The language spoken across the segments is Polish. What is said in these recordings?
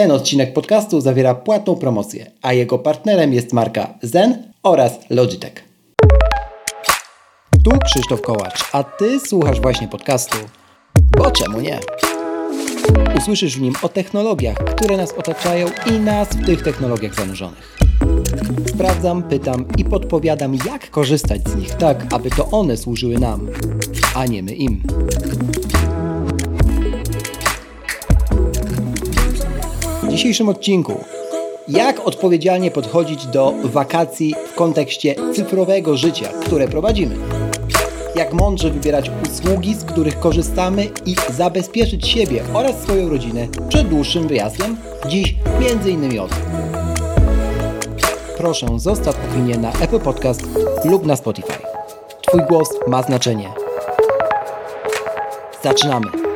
Ten odcinek podcastu zawiera płatną promocję, a jego partnerem jest marka Zen oraz Logitech. Tu Krzysztof Kołacz, a Ty słuchasz właśnie podcastu. Bo czemu nie? Usłyszysz w nim o technologiach, które nas otaczają i nas w tych technologiach zanurzonych. Sprawdzam, pytam i podpowiadam, jak korzystać z nich tak, aby to one służyły nam, a nie my im. W dzisiejszym odcinku jak odpowiedzialnie podchodzić do wakacji w kontekście cyfrowego życia, które prowadzimy. Jak mądrze wybierać usługi, z których korzystamy i zabezpieczyć siebie oraz swoją rodzinę przed dłuższym wyjazdem? Dziś innymi o tym. Proszę zostaw opinię na Apple Podcast lub na Spotify. Twój głos ma znaczenie. Zaczynamy!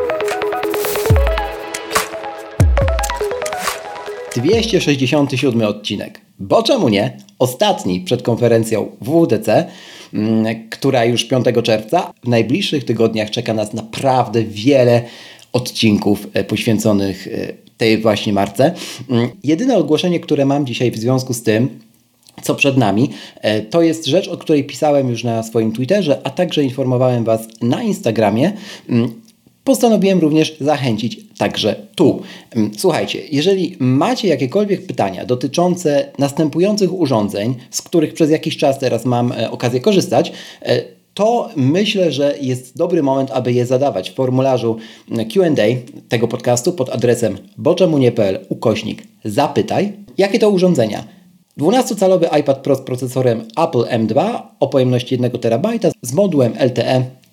267 odcinek. Bo czemu nie? Ostatni przed konferencją WWDC, mm, która już 5 czerwca. W najbliższych tygodniach czeka nas naprawdę wiele odcinków e, poświęconych e, tej właśnie marce. Mm, jedyne ogłoszenie, które mam dzisiaj w związku z tym, co przed nami, e, to jest rzecz, o której pisałem już na swoim Twitterze, a także informowałem Was na Instagramie. Postanowiłem również zachęcić także tu. Mm, słuchajcie, jeżeli macie jakiekolwiek pytania dotyczące następujących urządzeń, z których przez jakiś czas teraz mam e, okazję korzystać, e, to myślę, że jest dobry moment, aby je zadawać w formularzu mm, QA tego podcastu pod adresem boczemunie.pl ukośnik zapytaj. Jakie to urządzenia? 12-calowy iPad Pro z procesorem Apple M2 o pojemności 1 TB z modułem LTE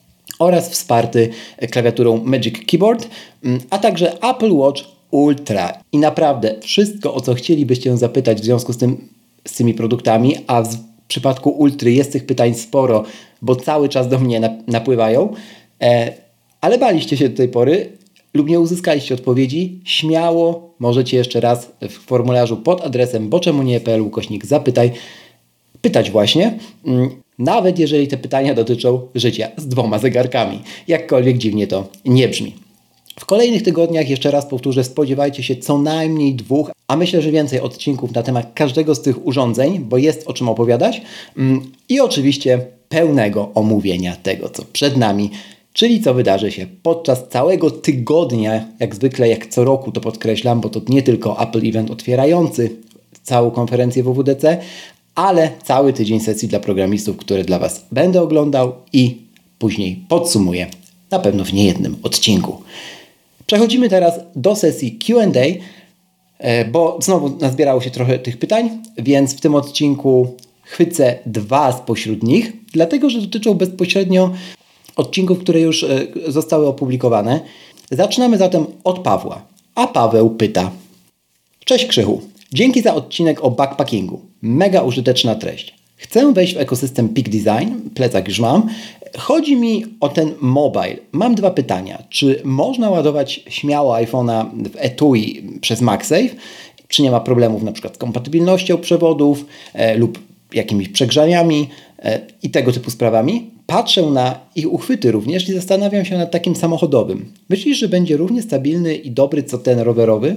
oraz wsparty klawiaturą Magic Keyboard, mm, a także Apple Watch Ultra. I naprawdę wszystko, o co chcielibyście zapytać w związku z, tym, z tymi produktami, a w przypadku Ultry jest tych pytań sporo, bo cały czas do mnie napływają, e, ale baliście się do tej pory lub nie uzyskaliście odpowiedzi, śmiało możecie jeszcze raz w formularzu pod adresem boczemunie.pl ukośnik zapytaj pytać właśnie. Nawet jeżeli te pytania dotyczą życia z dwoma zegarkami. Jakkolwiek dziwnie to nie brzmi. W kolejnych tygodniach, jeszcze raz powtórzę, spodziewajcie się co najmniej dwóch, a myślę, że więcej odcinków na temat każdego z tych urządzeń, bo jest o czym opowiadać. Mm, I oczywiście pełnego omówienia tego, co przed nami, czyli co wydarzy się podczas całego tygodnia, jak zwykle, jak co roku to podkreślam, bo to nie tylko Apple Event otwierający całą konferencję WWDC, ale cały tydzień sesji dla programistów, które dla Was będę oglądał i później podsumuję, na pewno w niejednym odcinku. Przechodzimy teraz do sesji QA, e, bo znowu nazbierało się trochę tych pytań, więc w tym odcinku chwycę dwa spośród nich, dlatego że dotyczą bezpośrednio odcinków, które już e, zostały opublikowane. Zaczynamy zatem od Pawła. A Paweł pyta: Cześć Krzychu, dzięki za odcinek o backpackingu. Mega użyteczna treść. Chcę wejść w ekosystem Peak Design, plecak już mam. Chodzi mi o ten mobile. Mam dwa pytania. Czy można ładować śmiało iPhone'a w etui przez MagSafe? Czy nie ma problemów na przykład z kompatybilnością przewodów e, lub jakimiś przegrzaniami e, i tego typu sprawami? Patrzę na ich uchwyty również i zastanawiam się nad takim samochodowym. Myślisz, że będzie równie stabilny i dobry co ten rowerowy?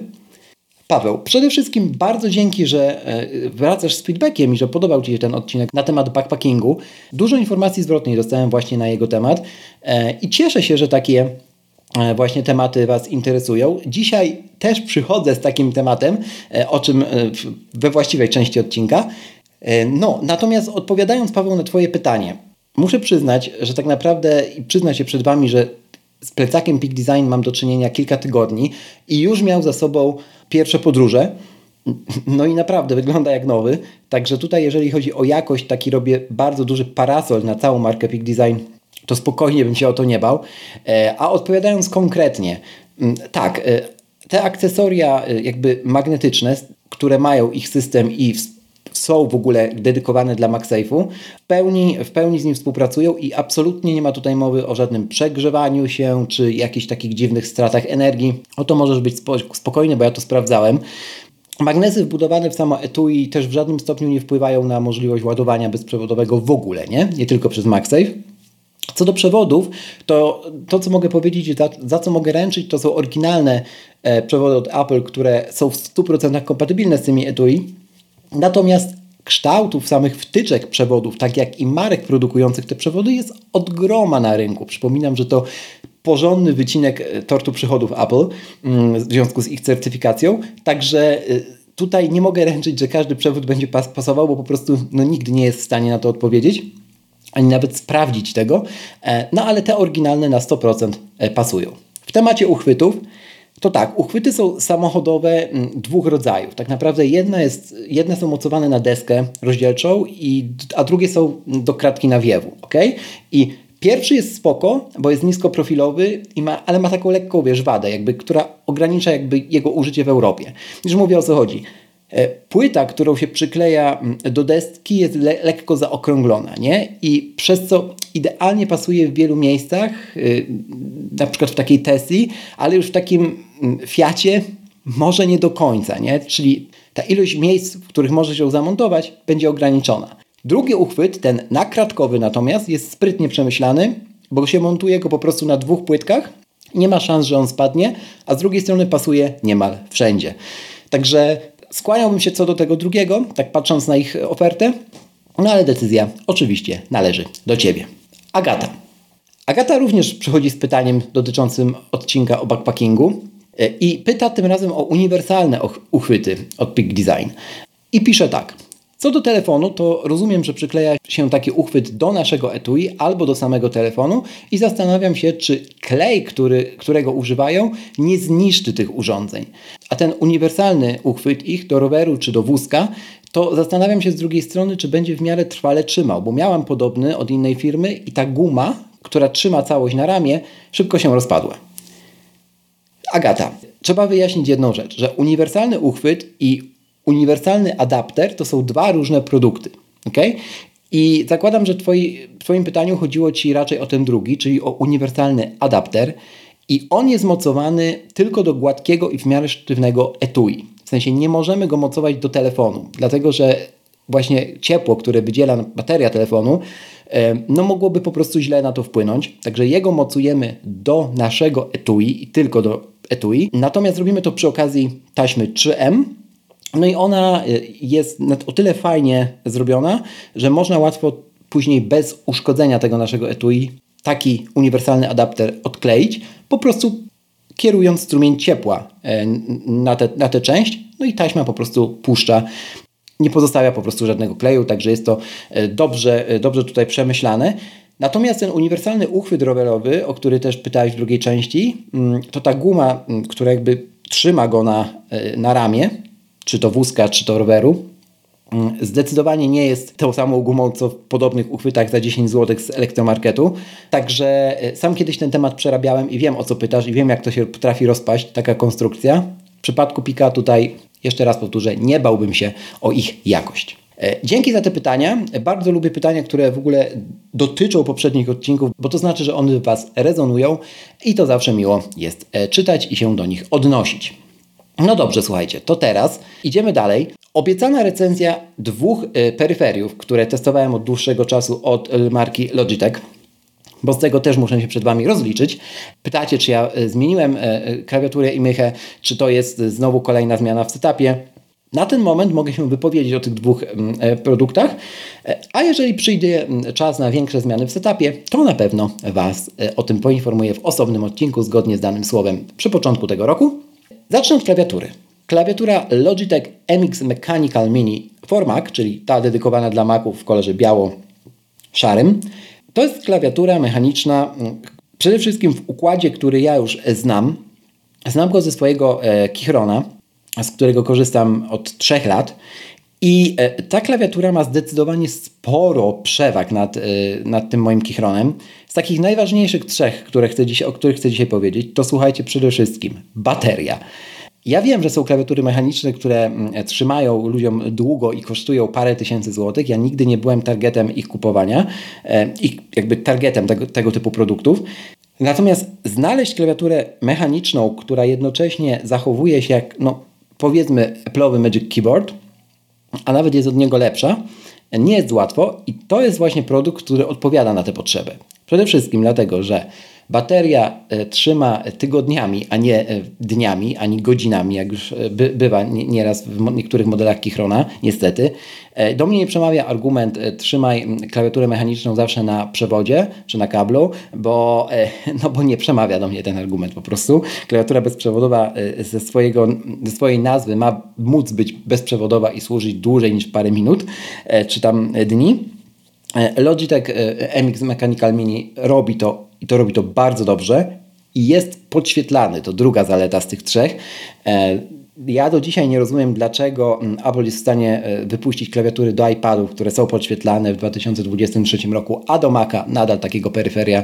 Paweł, przede wszystkim bardzo dzięki, że e, wracasz z feedbackiem i że podobał Ci się ten odcinek na temat backpackingu. Dużo informacji zwrotnej dostałem właśnie na jego temat e, i cieszę się, że takie e, właśnie tematy Was interesują. Dzisiaj też przychodzę z takim tematem, o czym we właściwej części odcinka. No, natomiast odpowiadając Paweł na Twoje pytanie, muszę przyznać, że tak naprawdę i przyznać się przed Wami, że z plecakiem Peak Design mam do czynienia kilka tygodni i już miał za sobą pierwsze podróże. No i naprawdę wygląda jak nowy. Także tutaj, jeżeli chodzi o jakość, taki robię bardzo duży parasol na całą markę Peak Design, to spokojnie bym się o to nie bał. E, a odpowiadając konkretnie, mm, tak, e, te akcesoria e, jakby magnetyczne, które mają ich system i są w ogóle dedykowane dla MagSafe'u, w pełni, w pełni z nim współpracują i absolutnie nie ma tutaj mowy o żadnym przegrzewaniu się czy jakichś takich dziwnych stratach energii. O to możesz być spokojny, bo ja to sprawdzałem. Magnesy wbudowane w samo etui też w żadnym stopniu nie wpływają na możliwość ładowania bezprzewodowego w ogóle, nie? Nie tylko przez MagSafe. Co do przewodów, to to, co mogę powiedzieć, za, za co mogę ręczyć, to są oryginalne e, przewody od Apple, które są w 100% kompatybilne z tymi etui. Natomiast kształtów samych wtyczek przewodów, tak jak i marek produkujących te przewody, jest od groma na rynku. Przypominam, że to porządny wycinek e, tortu przychodów Apple mm, w związku z ich certyfikacją. Także e, tutaj nie mogę ręczyć, że każdy przewód będzie pas pasował, bo po prostu no, nigdy nie jest w stanie na to odpowiedzieć ani nawet sprawdzić tego, e, no ale te oryginalne na 100% pasują. W temacie uchwytów to tak, uchwyty są samochodowe mm, dwóch rodzajów. Tak naprawdę jedna jest, jedne są mocowane na deskę rozdzielczą, i, a drugie są do kratki nawiewu. Okay? I pierwszy jest spoko, bo jest niskoprofilowy, i ma, ale ma taką lekką wiesz, wadę, jakby, która ogranicza jakby jego użycie w Europie. Już mówię o co chodzi. E, płyta, którą się przykleja mm, do deski jest le lekko zaokrąglona, nie? I przez co idealnie pasuje w wielu miejscach, y, na przykład w takiej Tesli, ale już w takim mm, Fiacie może nie do końca, nie? Czyli ta ilość miejsc, w których może się zamontować, będzie ograniczona. Drugi uchwyt, ten nakratkowy natomiast, jest sprytnie przemyślany, bo się montuje go po prostu na dwóch płytkach. Nie ma szans, że on spadnie, a z drugiej strony pasuje niemal wszędzie. Także skłaniałbym się co do tego drugiego, tak patrząc na ich ofertę, no ale decyzja oczywiście należy do Ciebie. Agata. Agata również przychodzi z pytaniem dotyczącym odcinka o backpackingu e, i pyta tym razem o uniwersalne uchwyty od Peak Design. I pisze tak. Co do telefonu, to rozumiem, że przykleja się taki uchwyt do naszego etui albo do samego telefonu i zastanawiam się, czy klej, który, którego używają, nie zniszczy tych urządzeń. A ten uniwersalny uchwyt ich do roweru czy do wózka to zastanawiam się z drugiej strony, czy będzie w miarę trwale trzymał, bo miałam podobny od innej firmy i ta guma, która trzyma całość na ramię, szybko się rozpadła. Agata, trzeba wyjaśnić jedną rzecz, że uniwersalny uchwyt i uniwersalny adapter to są dwa różne produkty. Okay? I zakładam, że twoi, w Twoim pytaniu chodziło Ci raczej o ten drugi, czyli o uniwersalny adapter. I on jest mocowany tylko do gładkiego i w miarę sztywnego etui. W sensie nie możemy go mocować do telefonu, dlatego że właśnie ciepło, które wydziela bateria telefonu, no mogłoby po prostu źle na to wpłynąć. Także jego mocujemy do naszego etui i tylko do etui. Natomiast robimy to przy okazji taśmy 3M. No i ona e, jest o tyle fajnie zrobiona, że można łatwo później bez uszkodzenia tego naszego etui taki uniwersalny adapter odkleić, po prostu kierując strumień ciepła e, na, te, na tę część, no i taśma po prostu puszcza. Nie pozostawia po prostu żadnego kleju, także jest to e, dobrze, e, dobrze tutaj przemyślane. Natomiast ten uniwersalny uchwyt rowerowy, o który też pytałeś w drugiej części, mm, to ta guma, mm, która jakby trzyma go na, na ramię, czy to wózka, czy to roweru, Mm, zdecydowanie nie jest tą samą gumą, co w podobnych uchwytach za 10 zł z elektromarketu. Także e, sam kiedyś ten temat przerabiałem i wiem o co pytasz i wiem jak to się potrafi rozpaść, taka konstrukcja. W przypadku Pika tutaj, jeszcze raz powtórzę, nie bałbym się o ich jakość. E, dzięki za te pytania. Bardzo lubię pytania, które w ogóle dotyczą poprzednich odcinków, bo to znaczy, że one w Was rezonują i to zawsze miło jest e, czytać i się do nich odnosić. No dobrze, słuchajcie, to teraz idziemy dalej. Obiecana recenzja dwóch y, peryferiów, które testowałem od dłuższego czasu od marki Logitech, bo z tego też muszę się przed Wami rozliczyć. Pytacie, czy ja y, zmieniłem y, klawiaturę i mychę, czy to jest znowu kolejna zmiana w setupie. Na ten moment mogę się wypowiedzieć o tych dwóch mm, produktach, a jeżeli przyjdzie mm, czas na większe zmiany w setupie, to na pewno Was o tym poinformuję w osobnym odcinku zgodnie z danym słowem przy początku tego roku. Zacznę od klawiatury. Klawiatura Logitech MX Mechanical Mini for Mac, czyli ta dedykowana dla Maców w kolorze biało-szarym. To jest klawiatura mechaniczna, mm, przede wszystkim w układzie, który ja już znam. Znam go ze swojego e, Kichrona, z którego korzystam od 3 lat. I e, ta klawiatura ma zdecydowanie sporo przewag nad, e, nad tym moim Kichronem. Z takich najważniejszych trzech, które chcę dziś, o których chcę dzisiaj powiedzieć, to słuchajcie przede wszystkim bateria. Ja wiem, że są klawiatury mechaniczne, które mm, trzymają ludziom długo i kosztują parę tysięcy złotych. Ja nigdy nie byłem targetem ich kupowania, e, ich jakby targetem tego, tego typu produktów. Natomiast znaleźć klawiaturę mechaniczną, która jednocześnie zachowuje się jak, no powiedzmy, Apple'owy Magic Keyboard, a nawet jest od niego lepsza, nie jest łatwo i to jest właśnie produkt, który odpowiada na tę potrzebę. Przede wszystkim dlatego, że bateria e, trzyma tygodniami, a nie e, dniami, ani godzinami, jak już e, by, bywa nieraz w niektórych modelach Kichrona, niestety. Do mnie nie przemawia argument trzymaj klawiaturę mechaniczną zawsze na przewodzie czy na kablu, bo, no bo nie przemawia do mnie ten argument po prostu. Klawiatura bezprzewodowa ze, swojego, ze swojej nazwy ma móc być bezprzewodowa i służyć dłużej niż parę minut czy tam dni. Logitech MX Mechanical Mini robi to i to robi to bardzo dobrze i jest podświetlany. To druga zaleta z tych trzech. E, ja do dzisiaj nie rozumiem, dlaczego mm, Apple jest w stanie e, wypuścić klawiatury do iPadów, które są podświetlane w 2023 roku, a do Maca nadal takiego peryferia,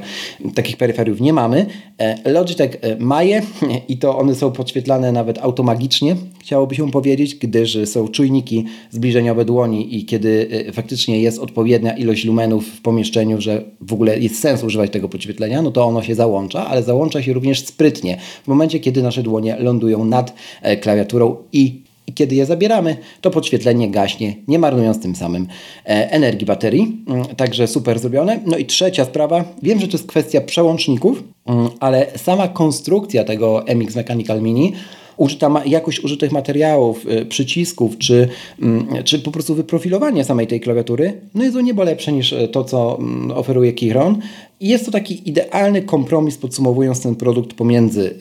takich peryferiów nie mamy. E, Logitech ma je i to one są podświetlane nawet automagicznie, chciałoby się powiedzieć, gdyż są czujniki zbliżeniowe dłoni i kiedy faktycznie jest odpowiednia ilość lumenów w pomieszczeniu, że w ogóle jest sens używać tego podświetlenia, no to ono się załącza, ale załącza się również sprytnie w momencie, kiedy nasze dłonie lądują nad klawiaturą klawiaturą i kiedy je zabieramy, to podświetlenie gaśnie, nie marnując tym samym e, energii baterii. Mm, także super zrobione. No i trzecia sprawa, wiem, że to jest kwestia przełączników, mm, ale sama konstrukcja tego MX Mechanical Mini użyta jakość użytych materiałów, y, przycisków, czy, mm, czy po prostu wyprofilowanie samej tej klawiatury, no jest o niebo lepsze niż e, to, co oferuje Keychron. I jest to taki idealny kompromis, podsumowując ten produkt pomiędzy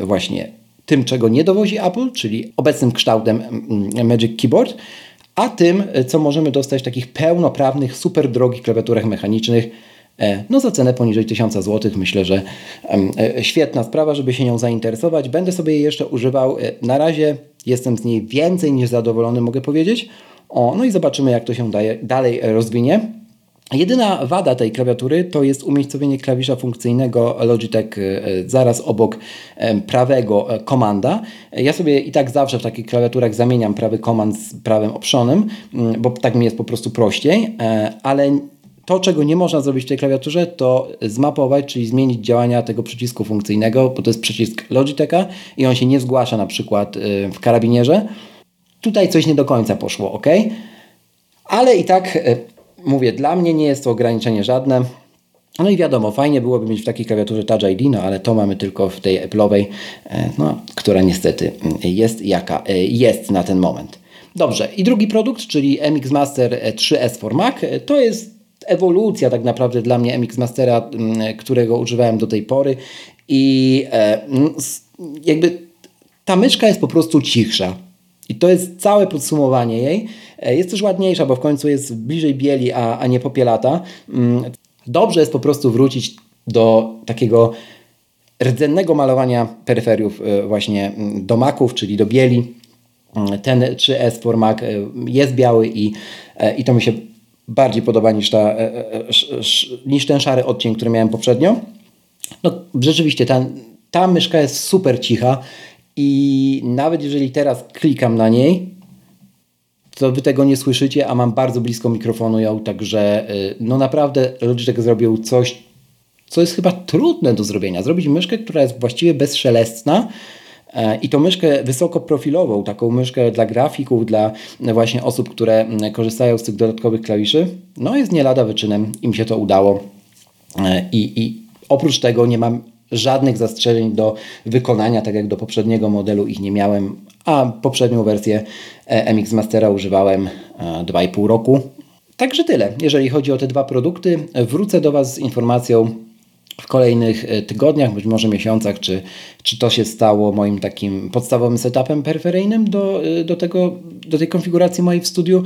y, właśnie tym, czego nie dowozi Apple, czyli obecnym kształtem mm, Magic Keyboard, a tym, co możemy dostać w takich pełnoprawnych, super drogich klawiaturach mechanicznych, no za cenę poniżej 1000 zł. Myślę, że e, świetna sprawa, żeby się nią zainteresować. Będę sobie jej jeszcze używał. E, na razie jestem z niej więcej niż zadowolony, mogę powiedzieć. O, no i zobaczymy, jak to się daje, dalej rozwinie. Jedyna wada tej klawiatury to jest umiejscowienie klawisza funkcyjnego Logitech e, zaraz obok e, prawego e, komanda. Ja sobie i tak zawsze w takich klawiaturach zamieniam prawy komand z prawym optionem, mm, bo tak mi jest po prostu prościej, ale to, czego nie można zrobić w tej klawiaturze, to zmapować, czyli zmienić działania tego przycisku funkcyjnego, bo to jest przycisk Logitecha i on się nie zgłasza na przykład w karabinierze. Tutaj coś nie do końca poszło, ok? Ale i tak mówię, dla mnie nie jest to ograniczenie żadne. No i wiadomo, fajnie byłoby mieć w takiej klawiaturze Touch ID, no ale to mamy tylko w tej Apple'owej, e, no, która niestety jest jaka jest na ten moment. Dobrze, i drugi produkt, czyli MX Master 3S for Mac, to jest ewolucja tak naprawdę dla mnie MX Mastera, którego używałem do tej pory i jakby ta myszka jest po prostu cichsza. I to jest całe podsumowanie jej. E, jest też ładniejsza, bo w końcu jest bliżej bieli, a, a nie popielata. Dobrze jest po prostu wrócić do takiego rdzennego malowania peryferiów e, właśnie do maków, czyli do bieli. Ten 3S Formac e, jest biały i, i to mi się bardziej podoba niż, ta, niż ten szary odcień, który miałem poprzednio. No, rzeczywiście ta, ta myszka jest super cicha i nawet jeżeli teraz klikam na niej, to wy tego nie słyszycie, a mam bardzo blisko mikrofonu ją, także y, no naprawdę Logitech zrobił coś, co jest chyba trudne do zrobienia. Zrobić myszkę, która jest właściwie bezszelestna, e, i to myszkę wysokoprofilową, taką myszkę dla grafików, dla właśnie osób, które korzystają z tych dodatkowych klawiszy, no jest nie lada wyczynem, im się to udało. E, I, i oprócz tego nie mam żadnych zastrzeżeń do wykonania, tak jak do poprzedniego modelu ich nie miałem, a poprzednią wersję e, MX Mastera używałem 2,5 e, roku. Także tyle, jeżeli chodzi o te dwa produkty. Wrócę do Was z informacją w kolejnych e, tygodniach, być może miesiącach, czy, czy to się stało moim takim podstawowym setupem peryferyjnym do, do, tego, do tej konfiguracji mojej w studiu,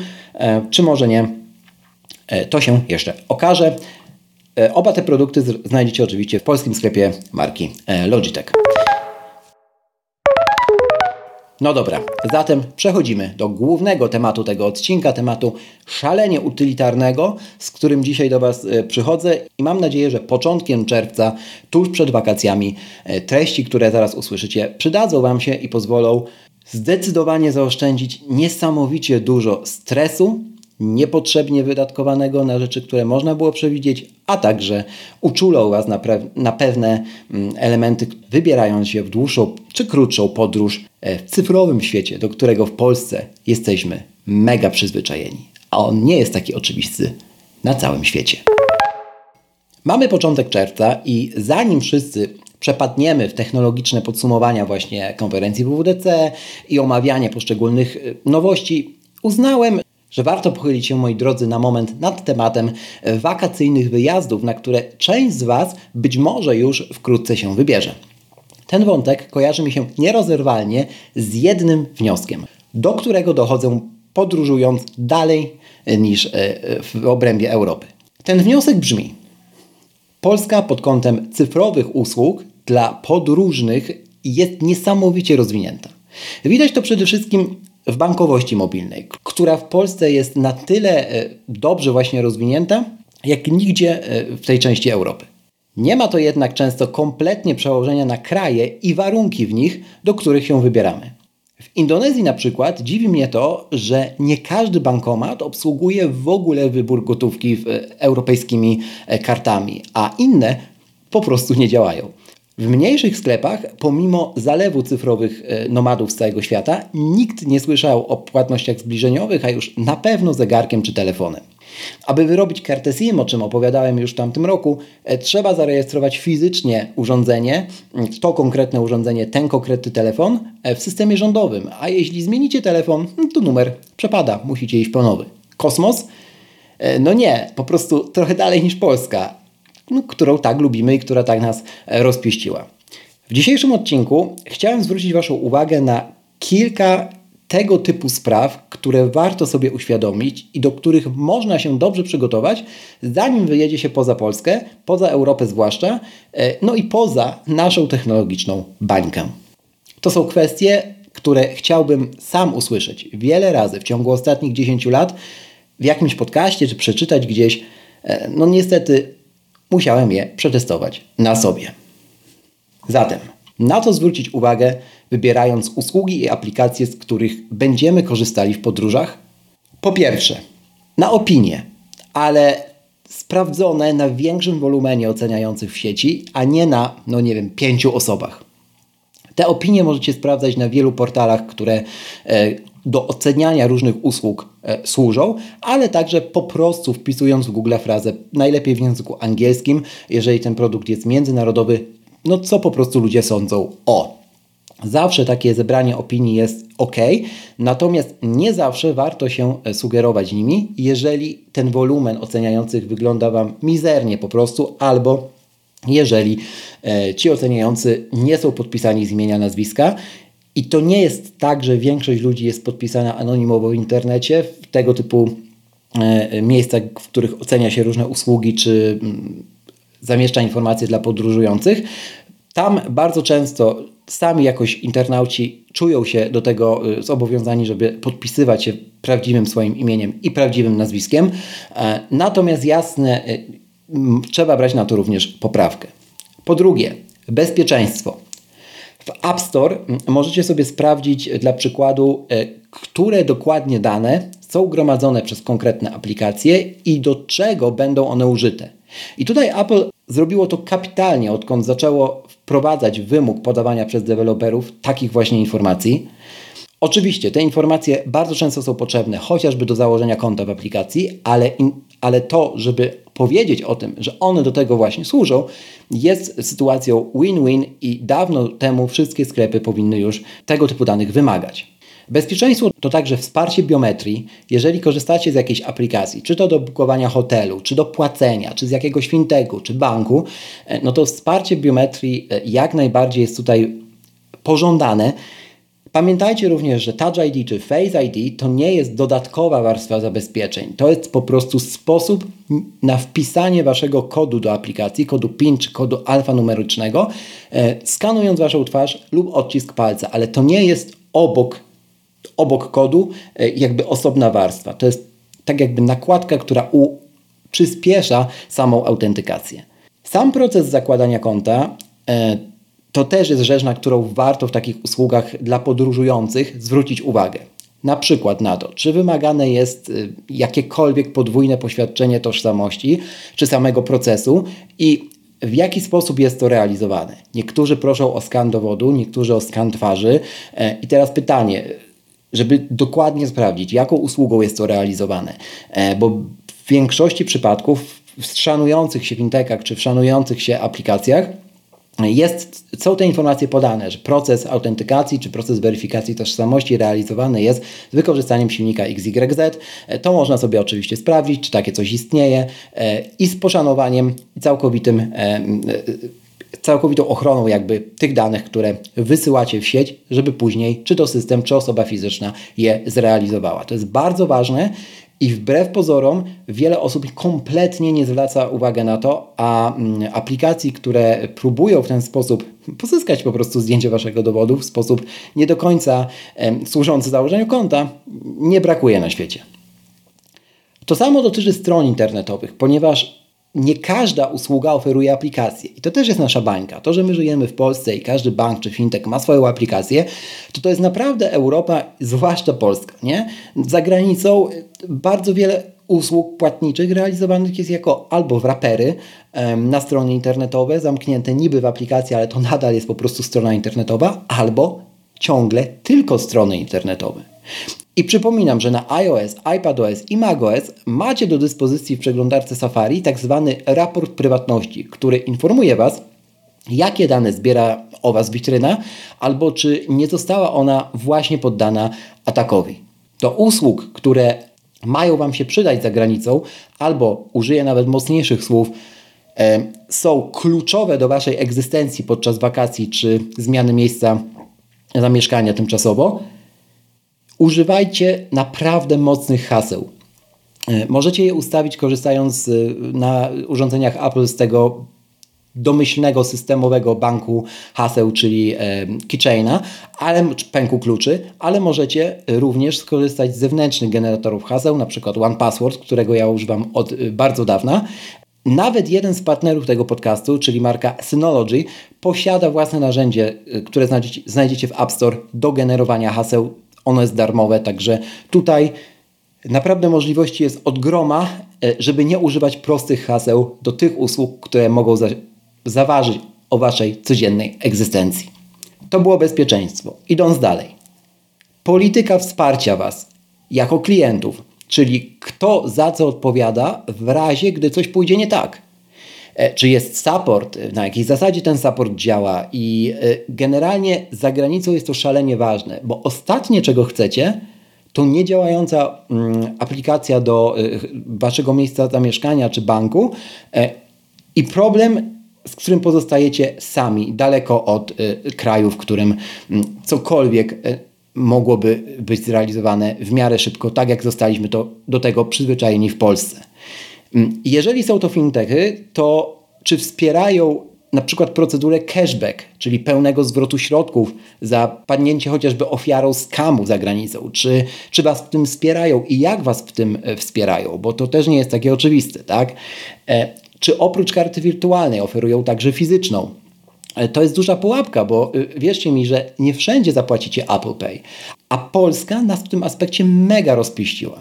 czy może nie. To się jeszcze okaże. E, oba te produkty znajdziecie oczywiście w polskim sklepie marki e, Logitech. No dobra, zatem przechodzimy do głównego tematu tego odcinka, tematu szalenie utylitarnego, z którym dzisiaj do Was e, przychodzę i mam nadzieję, że początkiem czerwca, tuż przed wakacjami, treści, które zaraz usłyszycie, przydadzą Wam się i pozwolą zdecydowanie zaoszczędzić niesamowicie dużo stresu niepotrzebnie wydatkowanego na rzeczy, które można było przewidzieć, a także uczulą Was na, na pewne mm, elementy, wybierając się w dłuższą czy krótszą podróż e, w cyfrowym świecie, do którego w Polsce jesteśmy mega przyzwyczajeni. A on nie jest taki oczywisty na całym świecie. Mamy początek czerwca i zanim wszyscy przepadniemy w technologiczne podsumowania właśnie konferencji WWDC i omawianie poszczególnych y, nowości, uznałem, że warto pochylić się, moi drodzy, na moment nad tematem wakacyjnych wyjazdów, na które część z Was być może już wkrótce się wybierze. Ten wątek kojarzy mi się nierozerwalnie z jednym wnioskiem, do którego dochodzę podróżując dalej niż e, w obrębie Europy. Ten wniosek brzmi: Polska pod kątem cyfrowych usług dla podróżnych jest niesamowicie rozwinięta. Widać to przede wszystkim w bankowości mobilnej, która w Polsce jest na tyle e, dobrze właśnie rozwinięta, jak nigdzie e, w tej części Europy. Nie ma to jednak często kompletnie przełożenia na kraje i warunki w nich, do których się wybieramy. W Indonezji na przykład dziwi mnie to, że nie każdy bankomat obsługuje w ogóle wybór gotówki europejskimi e, kartami, a inne po prostu nie działają. W mniejszych sklepach, pomimo zalewu cyfrowych e, nomadów z całego świata, nikt nie słyszał o płatnościach zbliżeniowych, a już na pewno zegarkiem czy telefonem. Aby wyrobić kartę SIM, o czym opowiadałem już w tamtym roku, e, trzeba zarejestrować fizycznie urządzenie, to konkretne urządzenie, ten konkretny telefon e, w systemie rządowym. A jeśli zmienicie telefon, to numer przepada, musicie iść po nowy. Kosmos? No nie, po prostu trochę dalej niż Polska którą tak lubimy i która tak nas e, rozpieściła. W dzisiejszym odcinku chciałem zwrócić Waszą uwagę na kilka tego typu spraw, które warto sobie uświadomić i do których można się dobrze przygotować, zanim wyjedzie się poza Polskę, poza Europę zwłaszcza, e, no i poza naszą technologiczną bańkę. To są kwestie, które chciałbym sam usłyszeć wiele razy w ciągu ostatnich 10 lat w jakimś podcaście czy przeczytać gdzieś. E, no niestety musiałem je przetestować na sobie. Zatem, na co zwrócić uwagę, wybierając usługi i aplikacje, z których będziemy korzystali w podróżach? Po pierwsze, na opinie, ale sprawdzone na większym wolumenie oceniających w sieci, a nie na, no nie wiem, pięciu osobach. Te opinie możecie sprawdzać na wielu portalach, które e, do oceniania różnych usług e, służą, ale także po prostu wpisując w Google frazę, najlepiej w języku angielskim, jeżeli ten produkt jest międzynarodowy, no co po prostu ludzie sądzą o. Zawsze takie zebranie opinii jest ok, natomiast nie zawsze warto się e, sugerować nimi, jeżeli ten wolumen oceniających wygląda Wam mizernie po prostu, albo jeżeli e, ci oceniający nie są podpisani z imienia, nazwiska i to nie jest tak, że większość ludzi jest podpisana anonimowo w internecie, w tego typu e, miejscach, w których ocenia się różne usługi czy mm, zamieszcza informacje dla podróżujących. Tam bardzo często sami jakoś internauci czują się do tego e, zobowiązani, żeby podpisywać się prawdziwym swoim imieniem i prawdziwym nazwiskiem. E, natomiast jasne, trzeba brać na to również poprawkę. Po drugie, bezpieczeństwo. W App Store możecie sobie sprawdzić dla przykładu, e, które dokładnie dane są gromadzone przez konkretne aplikacje i do czego będą one użyte. I tutaj Apple zrobiło to kapitalnie, odkąd zaczęło wprowadzać wymóg podawania przez deweloperów takich właśnie informacji. Oczywiście te informacje bardzo często są potrzebne, chociażby do założenia konta w aplikacji, ale, in, ale to, żeby powiedzieć o tym, że one do tego właśnie służą, jest sytuacją win-win i dawno temu wszystkie sklepy powinny już tego typu danych wymagać. Bezpieczeństwo to także wsparcie biometrii, jeżeli korzystacie z jakiejś aplikacji, czy to do bukowania hotelu, czy do płacenia, czy z jakiegoś fintechu, czy banku, e, no to wsparcie biometrii e, jak najbardziej jest tutaj pożądane. Pamiętajcie również, że Touch ID czy Face ID to nie jest dodatkowa warstwa zabezpieczeń. To jest po prostu sposób na wpisanie waszego kodu do aplikacji, kodu PIN czy kodu alfanumerycznego, e, skanując waszą twarz lub odcisk palca, ale to nie jest obok, obok kodu e, jakby osobna warstwa. To jest tak jakby nakładka, która u, przyspiesza samą autentykację. Sam proces zakładania konta e, to też jest rzecz, na którą warto w takich usługach dla podróżujących zwrócić uwagę. Na przykład na to, czy wymagane jest y, jakiekolwiek podwójne poświadczenie tożsamości czy samego procesu i w jaki sposób jest to realizowane. Niektórzy proszą o skan dowodu, niektórzy o skan twarzy. E, I teraz pytanie, żeby dokładnie sprawdzić, jaką usługą jest to realizowane, e, bo w większości przypadków w szanujących się fintechach czy w szanujących się aplikacjach jest, są te informacje podane, że proces autentykacji czy proces weryfikacji tożsamości realizowany jest z wykorzystaniem silnika XYZ. To można sobie oczywiście sprawdzić, czy takie coś istnieje e, i z poszanowaniem całkowitym e, e, całkowitą ochroną jakby tych danych, które wysyłacie w sieć, żeby później czy to system, czy osoba fizyczna je zrealizowała. To jest bardzo ważne i wbrew pozorom wiele osób kompletnie nie zwraca uwagi na to, a mm, aplikacji, które próbują w ten sposób pozyskać po prostu zdjęcie waszego dowodu w sposób nie do końca służący założeniu konta, nie brakuje na świecie. To samo dotyczy stron internetowych, ponieważ nie każda usługa oferuje aplikację. I to też jest nasza bańka. To, że my żyjemy w Polsce i każdy bank czy fintech ma swoją aplikację, to to jest naprawdę Europa, zwłaszcza Polska. Nie? Za granicą bardzo wiele usług płatniczych realizowanych jest jako albo wrapery na stronie internetowe, zamknięte niby w aplikacji, ale to nadal jest po prostu strona internetowa, albo ciągle tylko strony internetowe. I przypominam, że na iOS, iPadOS i macOS macie do dyspozycji w przeglądarce Safari tak zwany raport prywatności, który informuje Was, jakie dane zbiera o Was witryna, albo czy nie została ona właśnie poddana atakowi. Do usług, które mają Wam się przydać za granicą, albo użyję nawet mocniejszych słów, e, są kluczowe do Waszej egzystencji podczas wakacji czy zmiany miejsca zamieszkania tymczasowo, używajcie naprawdę mocnych haseł. E, możecie je ustawić korzystając e, na urządzeniach Apple z tego domyślnego systemowego banku haseł, czyli e, keychaina, ale pęku kluczy, ale możecie również skorzystać z zewnętrznych generatorów haseł, na przykład OnePassword, którego ja używam od bardzo dawna. Nawet jeden z partnerów tego podcastu, czyli marka Synology, posiada własne narzędzie, które znajdziecie w App Store do generowania haseł ono jest darmowe, także tutaj naprawdę możliwości jest od groma, e, żeby nie używać prostych haseł do tych usług, które mogą za zaważyć o Waszej codziennej egzystencji. To było bezpieczeństwo. Idąc dalej. Polityka wsparcia Was jako klientów, czyli kto za co odpowiada w razie, gdy coś pójdzie nie tak. E, czy jest support, na jakiej zasadzie ten support działa i e, generalnie za granicą jest to szalenie ważne, bo ostatnie czego chcecie to niedziałająca mm, aplikacja do e, waszego miejsca zamieszkania czy banku i problem, z którym pozostajecie sami, daleko od kraju, w którym mm, cokolwiek mogłoby być zrealizowane w miarę szybko, tak jak zostaliśmy to, do tego przyzwyczajeni w Polsce. Mm, jeżeli są to fintechy, to czy wspierają na przykład procedurę cashback, czyli pełnego zwrotu środków za padnięcie chociażby ofiarą skamu za granicą? Czy, czy Was w tym wspierają i jak Was w tym e, wspierają? Bo to też nie jest takie oczywiste, tak? E, czy oprócz karty wirtualnej oferują także fizyczną? E, to jest duża pułapka, bo wierzcie mi, że nie wszędzie zapłacicie Apple Pay, a Polska nas w tym aspekcie mega rozpiściła.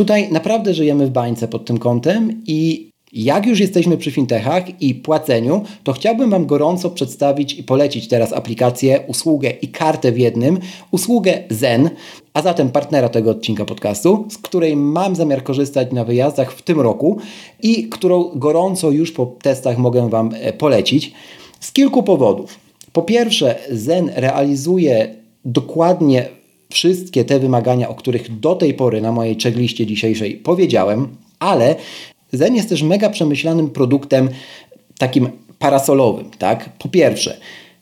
Tutaj naprawdę żyjemy w bańce pod tym kątem i jak już jesteśmy przy fintechach i płaceniu, to chciałbym Wam gorąco przedstawić i polecić teraz aplikację, usługę i kartę w jednym, usługę Zen, a zatem partnera tego odcinka podcastu, z której mam zamiar korzystać na wyjazdach w tym roku i którą gorąco już po testach mogę Wam e, polecić z kilku powodów. Po pierwsze, Zen realizuje dokładnie wszystkie te wymagania, o których do tej pory na mojej checkliście dzisiejszej powiedziałem, ale Zen jest też mega przemyślanym produktem takim parasolowym. Tak? Po pierwsze,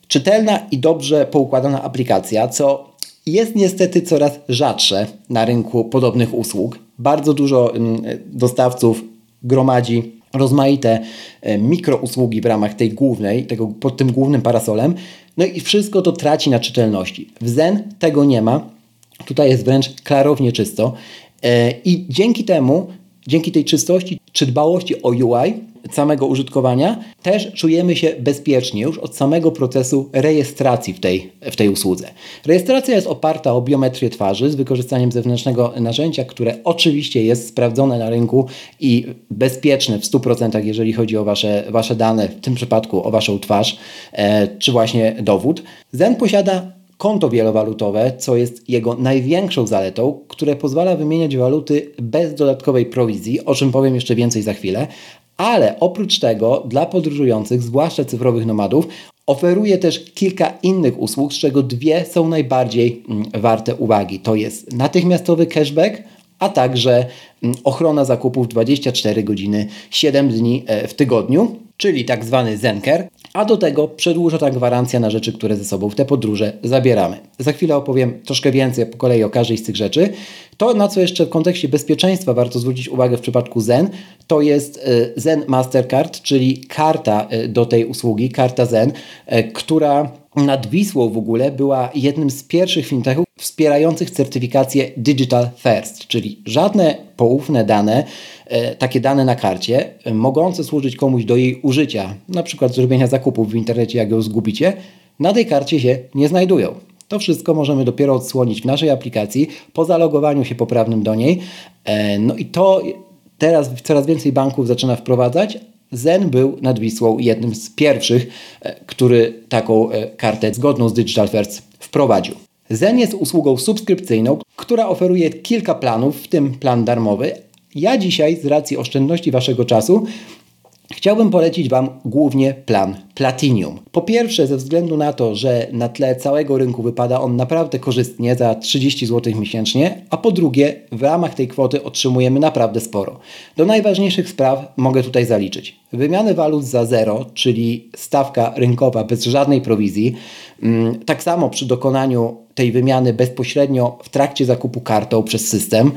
czytelna i dobrze poukładana aplikacja, co jest niestety coraz rzadsze na rynku podobnych usług. Bardzo dużo mm, dostawców gromadzi rozmaite e, mikrousługi w ramach tej głównej, tego, pod tym głównym parasolem. No i wszystko to traci na czytelności. W Zen tego nie ma. Tutaj jest wręcz klarownie czysto. E, I dzięki temu, dzięki tej czystości czy dbałości o UI samego użytkowania, też czujemy się bezpiecznie już od samego procesu rejestracji w tej, w tej usłudze. Rejestracja jest oparta o biometrię twarzy z wykorzystaniem zewnętrznego narzędzia, które oczywiście jest sprawdzone na rynku i bezpieczne w 100%, jeżeli chodzi o wasze, wasze dane, w tym przypadku o Waszą twarz, e, czy właśnie dowód. Zen posiada konto wielowalutowe, co jest jego największą zaletą, które pozwala wymieniać waluty bez dodatkowej prowizji, o czym powiem jeszcze więcej za chwilę, Ale oprócz tego dla podróżujących, zwłaszcza cyfrowych nomadów, oferuje też kilka innych usług, z czego dwie są najbardziej mm, warte uwagi. To jest natychmiastowy cashback, a także mm, ochrona zakupów 24 godziny 7 dni e, w tygodniu, czyli tak zwany Zenker, a do tego przedłużona gwarancja na rzeczy, które ze sobą w te podróże zabieramy. Za chwilę opowiem troszkę więcej po kolei o każdej z tych rzeczy. To, na co jeszcze w kontekście bezpieczeństwa warto zwrócić uwagę w przypadku Zen, to jest e, Zen Mastercard, czyli karta e, do tej usługi, karta Zen, która nad Wisłą w ogóle była jednym z pierwszych fintechów wspierających certyfikację Digital First, czyli żadne poufne dane, e, takie dane na karcie, e, mogące służyć komuś do jej użycia, na przykład zrobienia zakupów w internecie, jak ją zgubicie, na tej karcie się nie znajdują. To wszystko możemy dopiero odsłonić w naszej aplikacji po zalogowaniu się poprawnym do niej. E, no i to teraz coraz więcej banków zaczyna wprowadzać, Zen był nad Wisłą jednym z pierwszych, e, który taką e, kartę zgodną z Digital First wprowadził. Zen jest usługą subskrypcyjną, która oferuje kilka planów, w tym plan darmowy. Ja dzisiaj, z racji oszczędności Waszego czasu, Chciałbym polecić Wam głównie plan Platinum. Po pierwsze, ze względu na to, że na tle całego rynku wypada on naprawdę korzystnie za 30 zł miesięcznie, a po drugie, w ramach tej kwoty otrzymujemy naprawdę sporo. Do najważniejszych spraw mogę tutaj zaliczyć wymianę walut za zero, czyli stawka rynkowa bez żadnej prowizji. Mm, tak samo przy dokonaniu tej wymiany bezpośrednio w trakcie zakupu kartą przez system.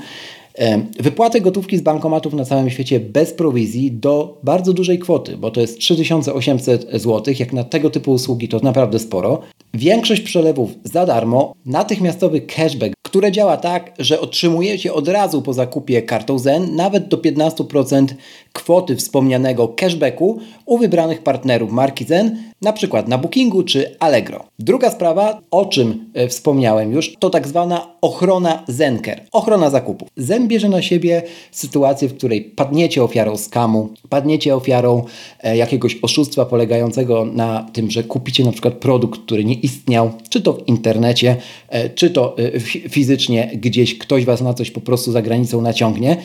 Wypłatę gotówki z bankomatów na całym świecie bez prowizji do bardzo dużej kwoty, bo to jest 3800 zł. Jak na tego typu usługi to naprawdę sporo. Większość przelewów za darmo, natychmiastowy cashback, które działa tak, że otrzymujecie od razu po zakupie kartą Zen nawet do 15% kwoty wspomnianego cashbacku u wybranych partnerów marki Zen, na przykład na Bookingu czy Allegro. Druga sprawa, o czym e, wspomniałem już, to tak zwana ochrona Zenker, ochrona zakupów. Zen bierze na siebie sytuację, w której padniecie ofiarą skamu, padniecie ofiarą e, jakiegoś oszustwa polegającego na tym, że kupicie na przykład produkt, który nie istniał, czy to w internecie, e, czy to fizycznie gdzieś ktoś Was na coś po prostu za granicą naciągnie.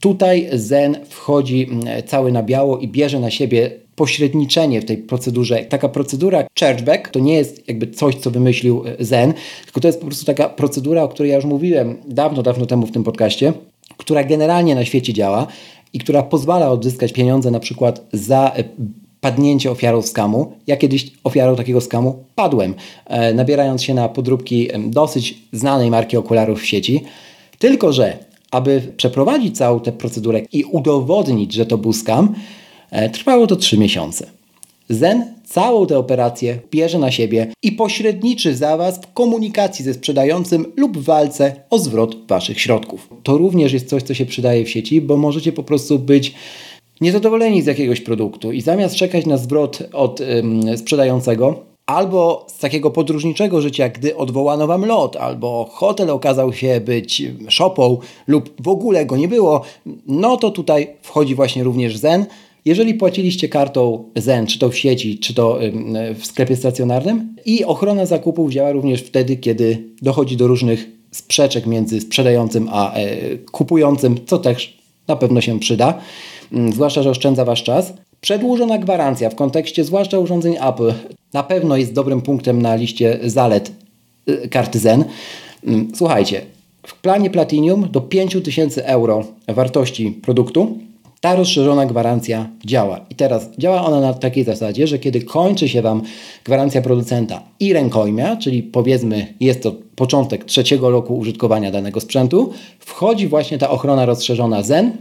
Tutaj Zen wchodzi mm, cały na biało i bierze na siebie pośredniczenie w tej procedurze. Taka procedura chargeback to nie jest jakby coś, co wymyślił e, Zen, tylko to jest po prostu taka procedura, o której ja już mówiłem dawno, dawno temu w tym podcaście, która generalnie na świecie działa i która pozwala odzyskać pieniądze na przykład za e, padnięcie ofiarą skamu. Ja kiedyś ofiarą takiego skamu padłem, e, nabierając się na podróbki dosyć znanej marki okularów w sieci. Tylko, że aby przeprowadzić całą tę procedurę i udowodnić, że to był skam, e, trwało to 3 miesiące. Zen całą tę operację bierze na siebie i pośredniczy za Was w komunikacji ze sprzedającym lub w walce o zwrot Waszych środków. To również jest coś, co się przydaje w sieci, bo możecie po prostu być niezadowoleni z jakiegoś produktu i zamiast czekać na zwrot od ym, sprzedającego, albo z takiego podróżniczego życia, gdy odwołano wam lot, albo hotel okazał się być szopą lub w ogóle go nie było, no to tutaj wchodzi właśnie również Zen. Jeżeli płaciliście kartą Zen, czy to w sieci, czy to w sklepie stacjonarnym, i ochrona zakupów działa również wtedy, kiedy dochodzi do różnych sprzeczek między sprzedającym a e, kupującym, co też na pewno się przyda, zwłaszcza, że oszczędza Wasz czas. Przedłużona gwarancja w kontekście zwłaszcza urządzeń Apple na pewno jest dobrym punktem na liście zalet y, karty Zen. Mm, słuchajcie, w planie Platinum do 5000 euro wartości produktu ta rozszerzona gwarancja działa. I teraz działa ona na takiej zasadzie, że kiedy kończy się Wam gwarancja producenta i rękojmia, czyli powiedzmy jest to początek trzeciego roku użytkowania danego sprzętu, wchodzi właśnie ta ochrona rozszerzona Zen.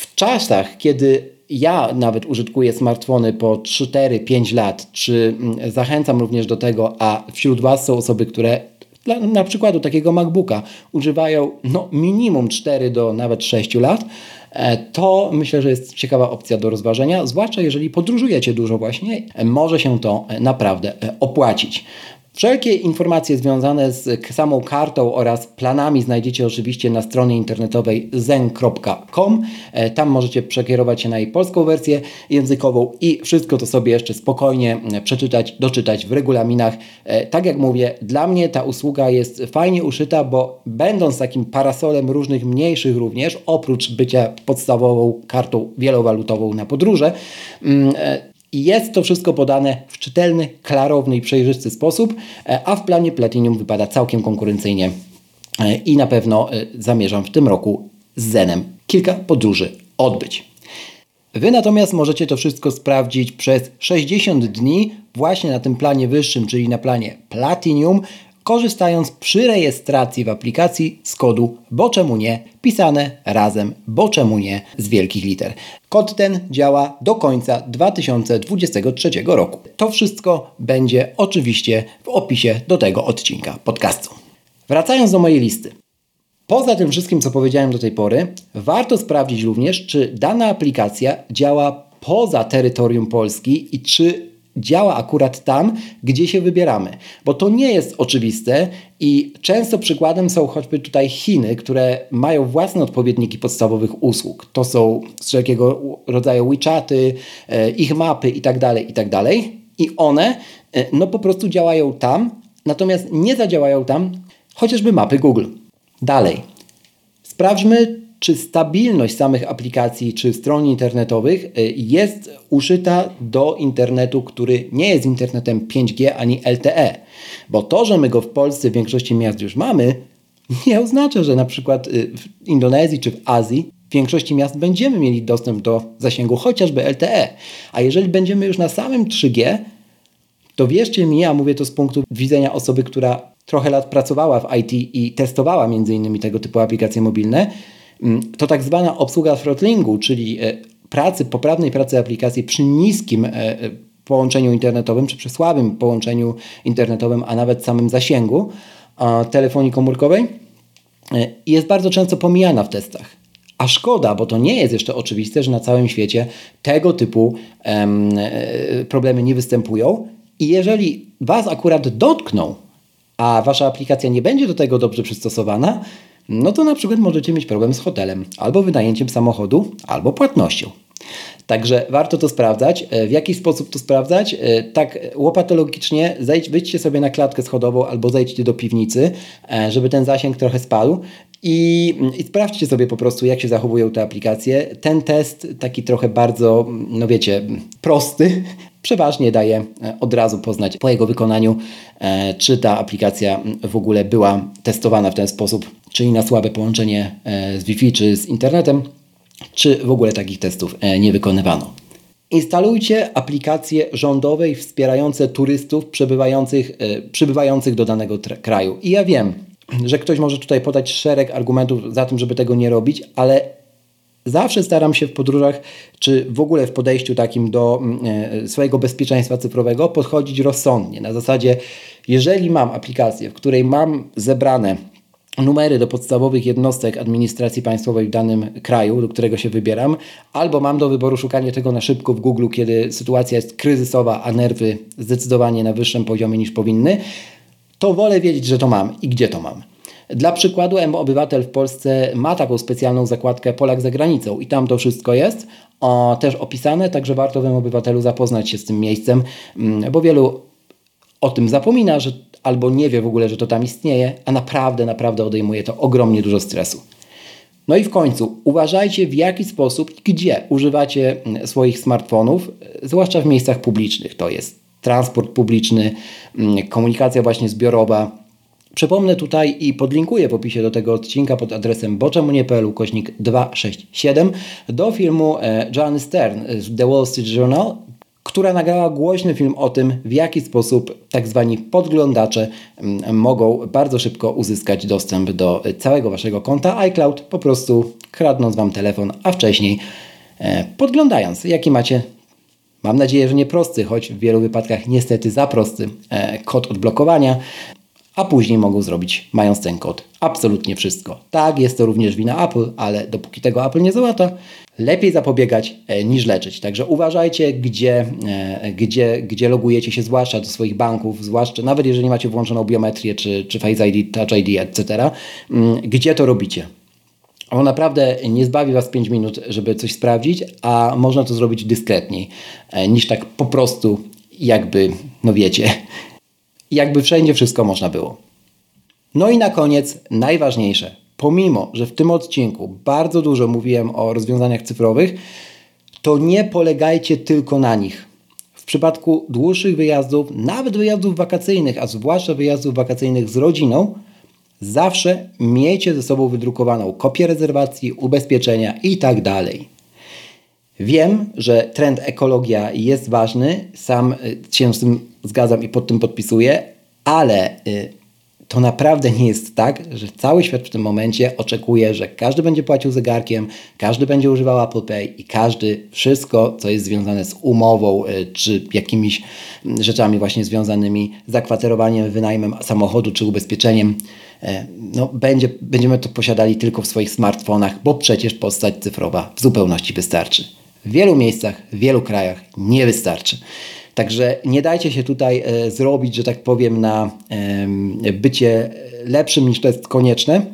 W czasach, kiedy ja nawet użytkuję smartfony po 3, 4, 5 lat, czy mm, zachęcam również do tego, a wśród Was są osoby, które dla, na przykładu takiego MacBooka używają no, minimum 4 do nawet 6 lat, e, to myślę, że jest ciekawa opcja do rozważenia, zwłaszcza jeżeli podróżujecie dużo właśnie, może się to naprawdę opłacić. Wszelkie informacje związane z samą kartą oraz planami znajdziecie oczywiście na stronie internetowej zen.com. E, tam możecie przekierować się na jej polską wersję językową i wszystko to sobie jeszcze spokojnie e, przeczytać, doczytać w regulaminach. E, tak jak mówię, dla mnie ta usługa jest fajnie uszyta, bo będąc takim parasolem różnych mniejszych również, oprócz bycia podstawową kartą wielowalutową na podróże, mm, i jest to wszystko podane w czytelny, klarowny i przejrzysty sposób, e, a w planie Platinum wypada całkiem konkurencyjnie e, i na pewno e, zamierzam w tym roku z Zenem kilka podróży odbyć. Wy natomiast możecie to wszystko sprawdzić przez 60 dni właśnie na tym planie wyższym, czyli na planie Platinum, korzystając przy rejestracji w aplikacji z kodu bo czemu nie, pisane razem bo czemu nie z wielkich liter. Kod ten działa do końca 2023 roku. To wszystko będzie oczywiście w opisie do tego odcinka podcastu. Wracając do mojej listy. Poza tym wszystkim, co powiedziałem do tej pory, warto sprawdzić również, czy dana aplikacja działa poza terytorium Polski i czy działa akurat tam, gdzie się wybieramy. Bo to nie jest oczywiste i często przykładem są choćby tutaj Chiny, które mają własne odpowiedniki podstawowych usług. To są wszelkiego rodzaju WeChaty, e, ich mapy itd., tak itd. Tak I one e, no po prostu działają tam, natomiast nie zadziałają tam chociażby mapy Google. Dalej. Sprawdźmy, czy stabilność samych aplikacji czy stron internetowych y, jest uszyta do internetu, który nie jest internetem 5G ani LTE. Bo to, że my go w Polsce w większości miast już mamy, nie oznacza, że na przykład y, w Indonezji czy w Azji w większości miast będziemy mieli dostęp do zasięgu chociażby LTE. A jeżeli będziemy już na samym 3G, to wierzcie mi, a mówię to z punktu widzenia osoby, która trochę lat pracowała w IT i testowała między innymi tego typu aplikacje mobilne, to tak zwana obsługa throttlingu, czyli e, pracy, poprawnej pracy aplikacji przy niskim e, e, połączeniu internetowym, czy przy słabym połączeniu internetowym, a nawet samym zasięgu telefonii komórkowej, jest bardzo często pomijana w testach. A szkoda, bo to nie jest jeszcze oczywiste, że na całym świecie tego typu em, problemy nie występują. I jeżeli Was akurat dotkną, a Wasza aplikacja nie będzie do tego dobrze przystosowana, no to na przykład możecie mieć problem z hotelem, albo wynajęciem samochodu, albo płatnością. Także warto to sprawdzać. E, w jaki sposób to sprawdzać? E, tak łopatologicznie zejdź, wyjdźcie sobie na klatkę schodową albo zejdźcie do piwnicy, e, żeby ten zasięg trochę spadł i, i sprawdźcie sobie po prostu, jak się zachowują te aplikacje. Ten test, taki trochę bardzo, no wiecie, prosty, przeważnie daje od razu poznać po jego wykonaniu, czy ta aplikacja w ogóle była testowana w ten sposób, czyli na słabe połączenie z Wi-Fi czy z internetem, czy w ogóle takich testów e, nie wykonywano. Instalujcie aplikacje rządowe wspierające turystów przebywających, e, przybywających do danego kraju. I ja wiem, że ktoś może tutaj podać szereg argumentów za tym, żeby tego nie robić, ale zawsze staram się w podróżach, czy w ogóle w podejściu takim do mm, e, swojego bezpieczeństwa cyfrowego podchodzić rozsądnie. Na zasadzie, jeżeli mam aplikację, w której mam zebrane numery do podstawowych jednostek administracji państwowej w danym kraju, do którego się wybieram, albo mam do wyboru szukanie tego na szybko w Google, kiedy sytuacja jest kryzysowa, a nerwy zdecydowanie na wyższym poziomie niż powinny, to wolę wiedzieć, że to mam i gdzie to mam. Dla przykładu, M-Obywatel w Polsce ma taką specjalną zakładkę Polak za granicą i tam to wszystko jest o, też opisane, także warto w M-Obywatelu zapoznać się z tym miejscem, mm, bo wielu o tym zapomina, że albo nie wie w ogóle, że to tam istnieje, a naprawdę, naprawdę odejmuje to ogromnie dużo stresu. No i w końcu uważajcie w jaki sposób i gdzie używacie mm, swoich smartfonów, zwłaszcza w miejscach publicznych. To jest transport publiczny, mm, komunikacja właśnie zbiorowa. Przypomnę tutaj i podlinkuję w opisie do tego odcinka pod adresem boczemunie.pl kośnik 267 do filmu e, Joanny Stern z The Wall Street Journal która nagrała głośny film o tym, w jaki sposób tak zwani podglądacze mm, mogą bardzo szybko uzyskać dostęp do całego Waszego konta iCloud, po prostu kradnąc Wam telefon, a wcześniej e, podglądając, jaki macie, mam nadzieję, że nie prosty, choć w wielu wypadkach niestety za prosty e, kod odblokowania, a później mogą zrobić, mając ten kod, absolutnie wszystko. Tak, jest to również wina Apple, ale dopóki tego Apple nie załata, lepiej zapobiegać e, niż leczyć. Także uważajcie, gdzie, e, gdzie, gdzie logujecie się, zwłaszcza do swoich banków, zwłaszcza nawet jeżeli macie włączoną biometrię, czy, czy Face ID, Touch ID, etc., mm, gdzie to robicie. On naprawdę nie zbawi Was 5 minut, żeby coś sprawdzić, a można to zrobić dyskretniej, e, niż tak po prostu, jakby, no wiecie, jakby wszędzie wszystko można było. No i na koniec najważniejsze. Pomimo, że w tym odcinku bardzo dużo mówiłem o rozwiązaniach cyfrowych, to nie polegajcie tylko na nich. W przypadku dłuższych wyjazdów, nawet wyjazdów wakacyjnych, a zwłaszcza wyjazdów wakacyjnych z rodziną, zawsze miejcie ze sobą wydrukowaną kopię rezerwacji, ubezpieczenia i tak. Wiem, że trend ekologia jest ważny, sam się z tym zgadzam i pod tym podpisuję, ale y, to naprawdę nie jest tak, że cały świat w tym momencie oczekuje, że każdy będzie płacił zegarkiem, każdy będzie używał Apple Pay i każdy wszystko, co jest związane z umową y, czy jakimiś mm, rzeczami właśnie związanymi z zakwaterowaniem, wynajmem samochodu czy ubezpieczeniem, no, będzie, będziemy to posiadali tylko w swoich smartfonach, bo przecież postać cyfrowa w zupełności wystarczy. W wielu miejscach, w wielu krajach nie wystarczy. Także nie dajcie się tutaj e, zrobić, że tak powiem, na bycie lepszym niż to jest konieczne,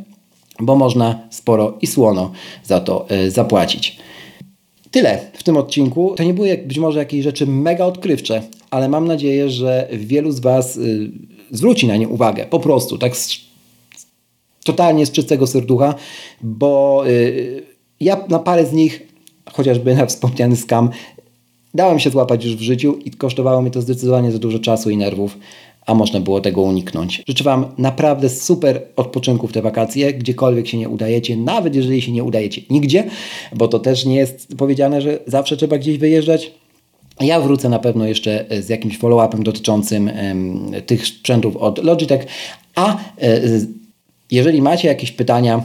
bo można sporo i słono za to e, zapłacić. Tyle w tym odcinku. To nie były być może jakieś rzeczy mega odkrywcze, ale mam nadzieję, że wielu z Was y, zwróci na nie uwagę. Po prostu, tak z, totalnie z czystego serducha, bo y, ja na parę z nich chociażby na wspomniany skam, dałem się złapać już w życiu i kosztowało mnie to zdecydowanie za dużo czasu i nerwów, a można było tego uniknąć. Życzę Wam naprawdę super odpoczynku w te wakacje, gdziekolwiek się nie udajecie, nawet jeżeli się nie udajecie nigdzie, bo to też nie jest powiedziane, że zawsze trzeba gdzieś wyjeżdżać. Ja wrócę na pewno jeszcze z jakimś follow-upem dotyczącym tych sprzętów od Logitech, a e, jeżeli macie jakieś pytania,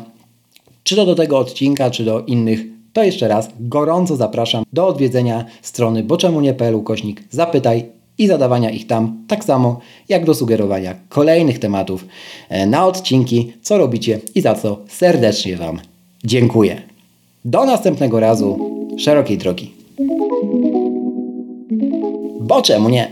czy to do tego odcinka, czy do innych to jeszcze raz gorąco zapraszam do odwiedzenia strony boczemunie.pl kośnik zapytaj i zadawania ich tam, tak samo jak do sugerowania kolejnych tematów e, na odcinki, co robicie i za co serdecznie Wam dziękuję. Do następnego razu, szerokiej drogi. Bo czemu nie?